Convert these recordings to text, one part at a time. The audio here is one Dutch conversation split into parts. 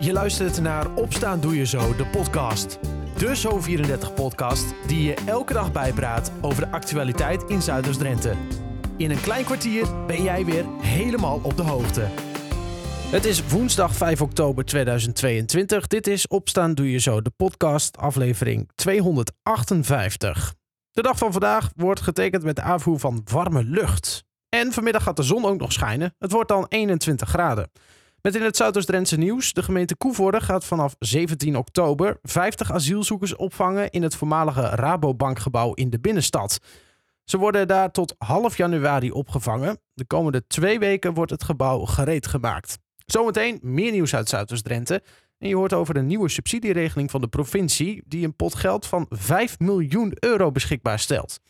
Je luistert naar Opstaan Doe Je Zo, de podcast. De Zo34-podcast die je elke dag bijpraat over de actualiteit in Zuiders-Drenthe. In een klein kwartier ben jij weer helemaal op de hoogte. Het is woensdag 5 oktober 2022. Dit is Opstaan Doe Je Zo, de podcast, aflevering 258. De dag van vandaag wordt getekend met de aanvoer van warme lucht. En vanmiddag gaat de zon ook nog schijnen. Het wordt dan 21 graden. Met in het Zuidoost-Drentse nieuws. De gemeente Koevoorde gaat vanaf 17 oktober 50 asielzoekers opvangen in het voormalige Rabobankgebouw in de binnenstad. Ze worden daar tot half januari opgevangen. De komende twee weken wordt het gebouw gereed gemaakt. Zometeen meer nieuws uit Zuidoost-Drenthe. En je hoort over een nieuwe subsidieregeling van de provincie die een pot geld van 5 miljoen euro beschikbaar stelt.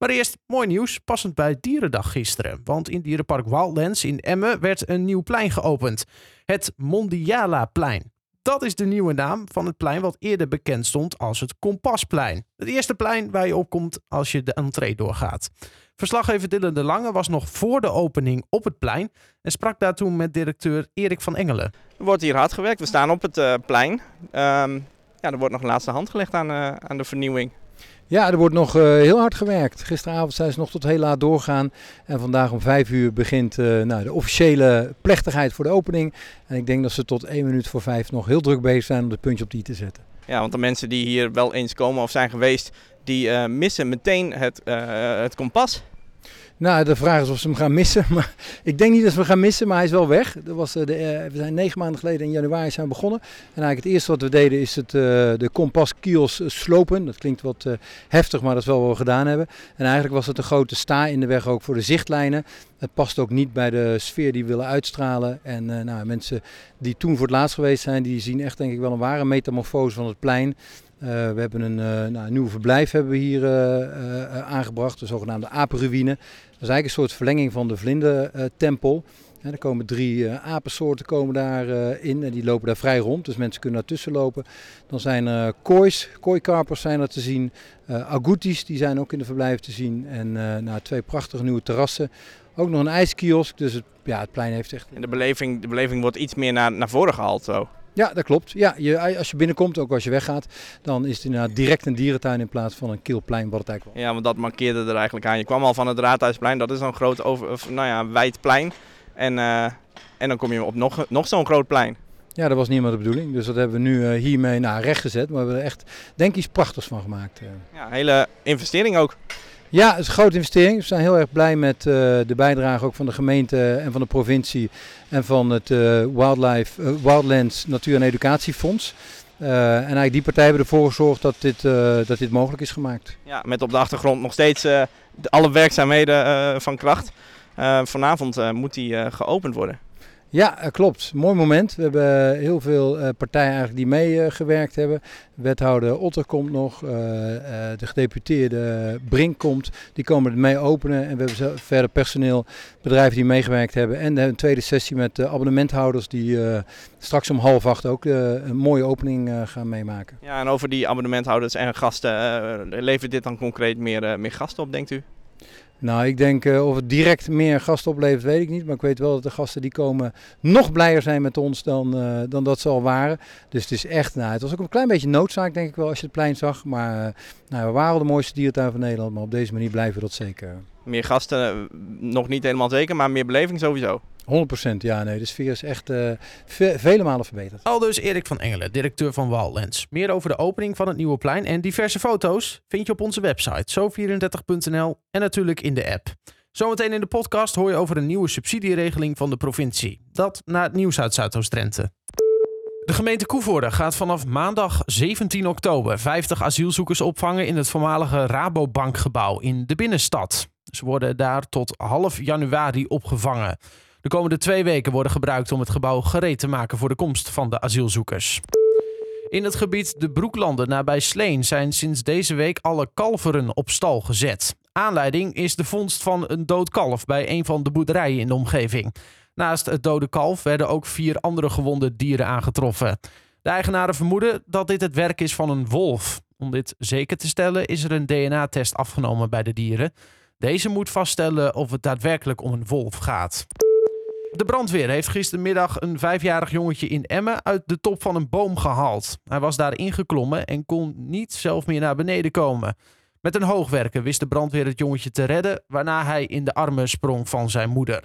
Maar eerst mooi nieuws, passend bij Dierendag gisteren. Want in Dierenpark Wildlands in Emmen werd een nieuw plein geopend. Het Mondiala-plein. Dat is de nieuwe naam van het plein wat eerder bekend stond als het Kompasplein. Het eerste plein waar je opkomt als je de entree doorgaat. Verslaggever Dylan de Lange was nog voor de opening op het plein en sprak daar toen met directeur Erik van Engelen. Er wordt hier hard gewerkt. We staan op het uh, plein. Um, ja, er wordt nog een laatste hand gelegd aan, uh, aan de vernieuwing. Ja, er wordt nog uh, heel hard gewerkt. Gisteravond zijn ze nog tot heel laat doorgaan. En vandaag om vijf uur begint uh, nou, de officiële plechtigheid voor de opening. En ik denk dat ze tot één minuut voor vijf nog heel druk bezig zijn om het puntje op die te zetten. Ja, want de mensen die hier wel eens komen of zijn geweest, die uh, missen meteen het, het kompas. Nou, de vraag is of ze hem gaan missen. Maar ik denk niet dat ze hem gaan missen, maar hij is wel weg. Dat was de, we zijn negen maanden geleden in januari zijn begonnen. En eigenlijk het eerste wat we deden is het, de kompaskios slopen. Dat klinkt wat heftig, maar dat is wel wat we gedaan hebben. En eigenlijk was het een grote sta in de weg ook voor de zichtlijnen. Het past ook niet bij de sfeer die we willen uitstralen. En nou, mensen die toen voor het laatst geweest zijn, die zien echt denk ik wel een ware metamorfose van het plein. Uh, we hebben een, uh, nou, een nieuw verblijf hebben we hier aangebracht, de zogenaamde apenruïne. Dat is eigenlijk een soort verlenging van de vlindentempel. Ja, er komen drie apensoorten komen daar in en die lopen daar vrij rond, dus mensen kunnen daartussen lopen. Dan zijn er koois, kooikarpers zijn er te zien, agoutis die zijn ook in de verblijf te zien en nou, twee prachtige nieuwe terrassen. Ook nog een ijskiosk, dus het, ja, het plein heeft echt... En de beleving, de beleving wordt iets meer naar, naar voren gehaald zo? Ja, dat klopt. Ja, je, als je binnenkomt, ook als je weggaat, dan is het inderdaad direct een dierentuin in plaats van een kilplein, wat het eigenlijk was. Ja, want dat markeerde er eigenlijk aan. Je kwam al van het Raadhuisplein, dat is een groot, over, nou ja, wijd plein. En, uh, en dan kom je op nog, nog zo'n groot plein. Ja, dat was niet meer de bedoeling. Dus dat hebben we nu uh, hiermee naar recht gezet. Maar we hebben er echt, denk ik, iets prachtigs van gemaakt. Uh. Ja, hele investering ook. Ja, het is een grote investering. We zijn heel erg blij met uh, de bijdrage ook van de gemeente en van de provincie en van het uh, Wildlife, uh, Wildlands Natuur- en Educatiefonds. en eigenlijk die partijen hebben ervoor gezorgd dat dit, dat dit mogelijk is gemaakt. Ja, met op de achtergrond nog steeds alle werkzaamheden van kracht. vanavond moet die geopend worden. Ja, klopt. Mooi moment. We hebben heel veel uh, partijen eigenlijk die meegewerkt hebben. Wethouder Otter komt nog, de gedeputeerde Brink komt. Die komen het mee openen. En we hebben verder personeel, bedrijven die meegewerkt hebben. En een tweede sessie met abonnementhouders die straks om half acht ook een mooie opening gaan meemaken. Ja, en over die abonnementhouders en gasten, levert dit dan concreet meer, meer gasten op, denkt u? Nou, ik denk uh, of het direct meer gasten oplevert, weet ik niet. Maar ik weet wel dat de gasten die komen nog blijer zijn met ons dan, uh, dan dat ze al waren. Dus het is echt, nou, het was ook een klein beetje noodzaak, denk ik wel, als je het plein zag. Maar uh, nou, we waren al de mooiste diertuin van Nederland, maar op deze manier blijven we dat zeker. Meer gasten, nog niet helemaal zeker, maar meer beleving sowieso. 100% ja, nee. De sfeer is echt uh, ve vele malen verbeterd. Al dus Erik van Engelen, directeur van Wildlands. Meer over de opening van het nieuwe plein en diverse foto's vind je op onze website zo34.nl en natuurlijk in de app. Zometeen in de podcast hoor je over een nieuwe subsidieregeling van de provincie. Dat na het nieuws uit Zuidoost-Drenthe. De gemeente Koevoorde gaat vanaf maandag 17 oktober 50 asielzoekers opvangen in het voormalige Rabobankgebouw in de binnenstad. Ze worden daar tot half januari opgevangen. De komende twee weken worden gebruikt om het gebouw gereed te maken voor de komst van de asielzoekers. In het gebied de Broeklanden nabij Sleen zijn sinds deze week alle kalveren op stal gezet. Aanleiding is de vondst van een dood kalf bij een van de boerderijen in de omgeving. Naast het dode kalf werden ook vier andere gewonde dieren aangetroffen. De eigenaren vermoeden dat dit het werk is van een wolf. Om dit zeker te stellen is er een DNA-test afgenomen bij de dieren. Deze moet vaststellen of het daadwerkelijk om een wolf gaat. De brandweer heeft gistermiddag een vijfjarig jongetje in Emmen uit de top van een boom gehaald. Hij was daar ingeklommen en kon niet zelf meer naar beneden komen. Met een hoogwerker wist de brandweer het jongetje te redden, waarna hij in de armen sprong van zijn moeder.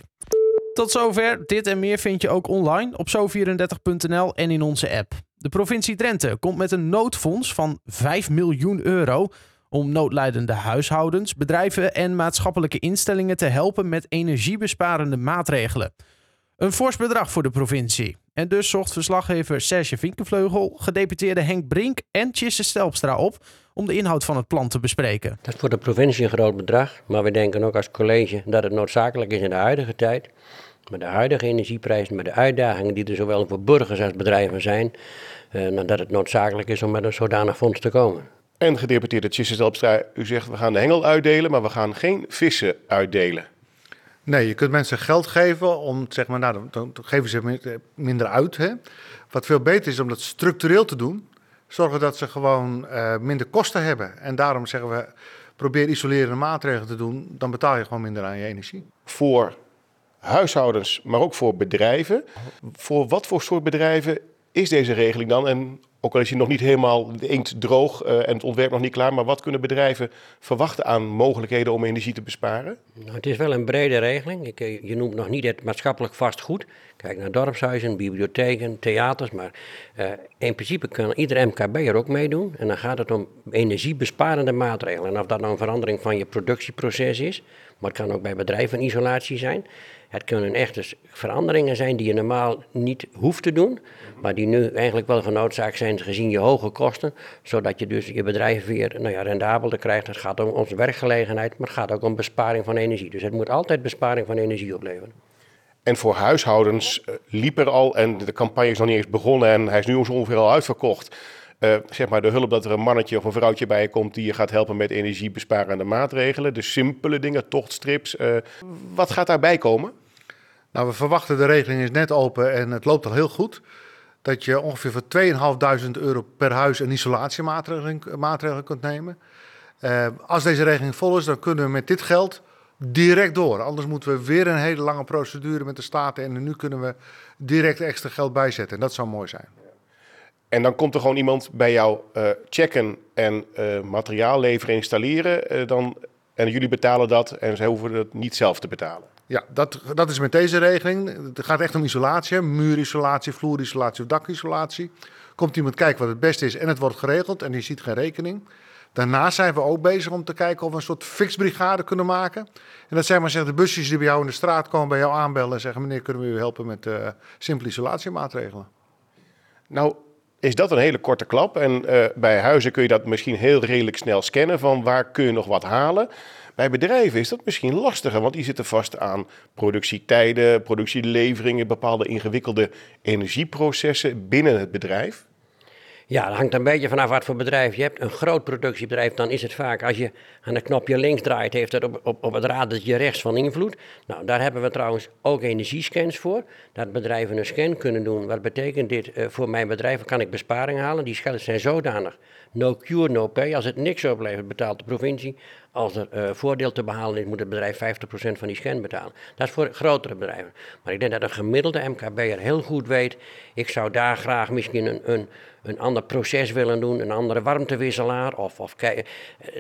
Tot zover. Dit en meer vind je ook online op zo34.nl en in onze app. De provincie Drenthe komt met een noodfonds van 5 miljoen euro om noodlijdende huishoudens, bedrijven en maatschappelijke instellingen te helpen met energiebesparende maatregelen. Een fors bedrag voor de provincie. En dus zocht verslaggever Serge Vinkenvleugel, gedeputeerde Henk Brink en Tjisse Stelpstra op om de inhoud van het plan te bespreken. Dat is voor de provincie een groot bedrag, maar we denken ook als college dat het noodzakelijk is in de huidige tijd. Met de huidige energieprijzen, met de uitdagingen die er zowel voor burgers als bedrijven zijn, eh, dat het noodzakelijk is om met een zodanig fonds te komen. En gedeputeerde Tjisse Stelpstra, u zegt we gaan de hengel uitdelen, maar we gaan geen vissen uitdelen. Nee, je kunt mensen geld geven om, zeg maar, nou, dan, dan geven ze minder uit. Hè? Wat veel beter is om dat structureel te doen, zorgen dat ze gewoon uh, minder kosten hebben. En daarom zeggen we, probeer isolerende maatregelen te doen, dan betaal je gewoon minder aan je energie. Voor huishoudens, maar ook voor bedrijven. Voor wat voor soort bedrijven is deze regeling dan? En ook al is hij nog niet helemaal inkt droog uh, en het ontwerp nog niet klaar, maar wat kunnen bedrijven verwachten aan mogelijkheden om energie te besparen? Nou, het is wel een brede regeling. Ik, eh, je noemt nog niet het maatschappelijk vastgoed. Kijk naar dorpshuizen, bibliotheken, theaters. Maar uh, in principe kan ieder MKB er ook meedoen. En dan gaat het om energiebesparende maatregelen. En of dat nou een verandering van je productieproces is, maar het kan ook bij bedrijven isolatie zijn. Het kunnen echte veranderingen zijn die je normaal niet hoeft te doen, maar die nu eigenlijk wel genoodzaakt zijn gezien je hoge kosten, zodat je dus je bedrijf weer nou ja, rendabeler krijgt. Het gaat om onze werkgelegenheid, maar het gaat ook om besparing van energie. Dus het moet altijd besparing van energie opleveren. En voor huishoudens uh, liep er al, en de campagne is nog niet eens begonnen en hij is nu ongeveer al uitverkocht. Uh, zeg maar de hulp dat er een mannetje of een vrouwtje bij je komt die je gaat helpen met energiebesparende maatregelen. De simpele dingen, tochtstrips. Uh, wat gaat daarbij komen? Nou, we verwachten de regeling is net open en het loopt al heel goed. Dat je ongeveer voor 2.500 euro per huis een isolatiemaatregel kunt nemen. Als deze regeling vol is, dan kunnen we met dit geld direct door. Anders moeten we weer een hele lange procedure met de staten. En nu kunnen we direct extra geld bijzetten. En dat zou mooi zijn. En dan komt er gewoon iemand bij jou uh, checken en uh, materiaal leveren, installeren. dan, en jullie betalen dat en zij hoeven het niet zelf te betalen. Ja, dat, dat is met deze regeling. Het gaat echt om isolatie, muurisolatie, vloerisolatie of dakisolatie. Komt iemand kijken wat het beste is en het wordt geregeld en die ziet geen rekening. Daarnaast zijn we ook bezig om te kijken of we een soort fixbrigade kunnen maken. En dat zijn maar zeggen de busjes die bij jou in de straat komen, bij jou aanbellen en zeggen: meneer, kunnen we u helpen met simpele isolatiemaatregelen? Nou, is dat een hele korte klap. En uh, bij huizen kun je dat misschien heel redelijk snel scannen van waar kun je nog wat halen. Bij bedrijven is dat misschien lastiger, want die zitten vast aan productietijden, productieleveringen, bepaalde ingewikkelde energieprocessen binnen het bedrijf. Ja, dat hangt een beetje vanaf wat voor bedrijf je hebt. Een groot productiebedrijf, dan is het vaak als je aan het knopje links draait, heeft het op, op, op het radertje rechts van invloed. Nou, daar hebben we trouwens ook energiescans voor. Dat bedrijven een scan kunnen doen. Wat betekent dit? Uh, voor mijn bedrijf kan ik besparing halen. Die scans zijn zodanig. No cure, no pay. Als het niks oplevert, betaalt de provincie. Als er uh, voordeel te behalen is, moet het bedrijf 50% van die scan betalen. Dat is voor grotere bedrijven. Maar ik denk dat een gemiddelde MKB'er heel goed weet, ik zou daar graag misschien een, een, een ander proces willen doen, een andere warmtewisselaar. Of, of eh,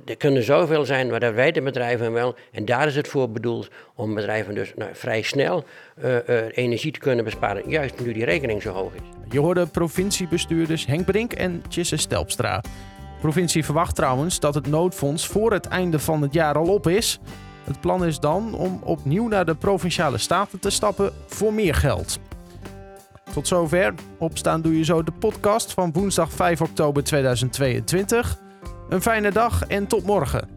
er kunnen zoveel zijn, maar dat weten bedrijven wel. En daar is het voor bedoeld om bedrijven dus nou, vrij snel uh, uh, energie te kunnen besparen, juist nu die rekening zo hoog is. Je hoorde provinciebestuurders Henk Brink en Tjisse Stelpstra. De provincie verwacht trouwens dat het noodfonds voor het einde van het jaar al op is. Het plan is dan om opnieuw naar de provinciale staten te stappen voor meer geld. Tot zover. Opstaan doe je zo de podcast van woensdag 5 oktober 2022. Een fijne dag en tot morgen.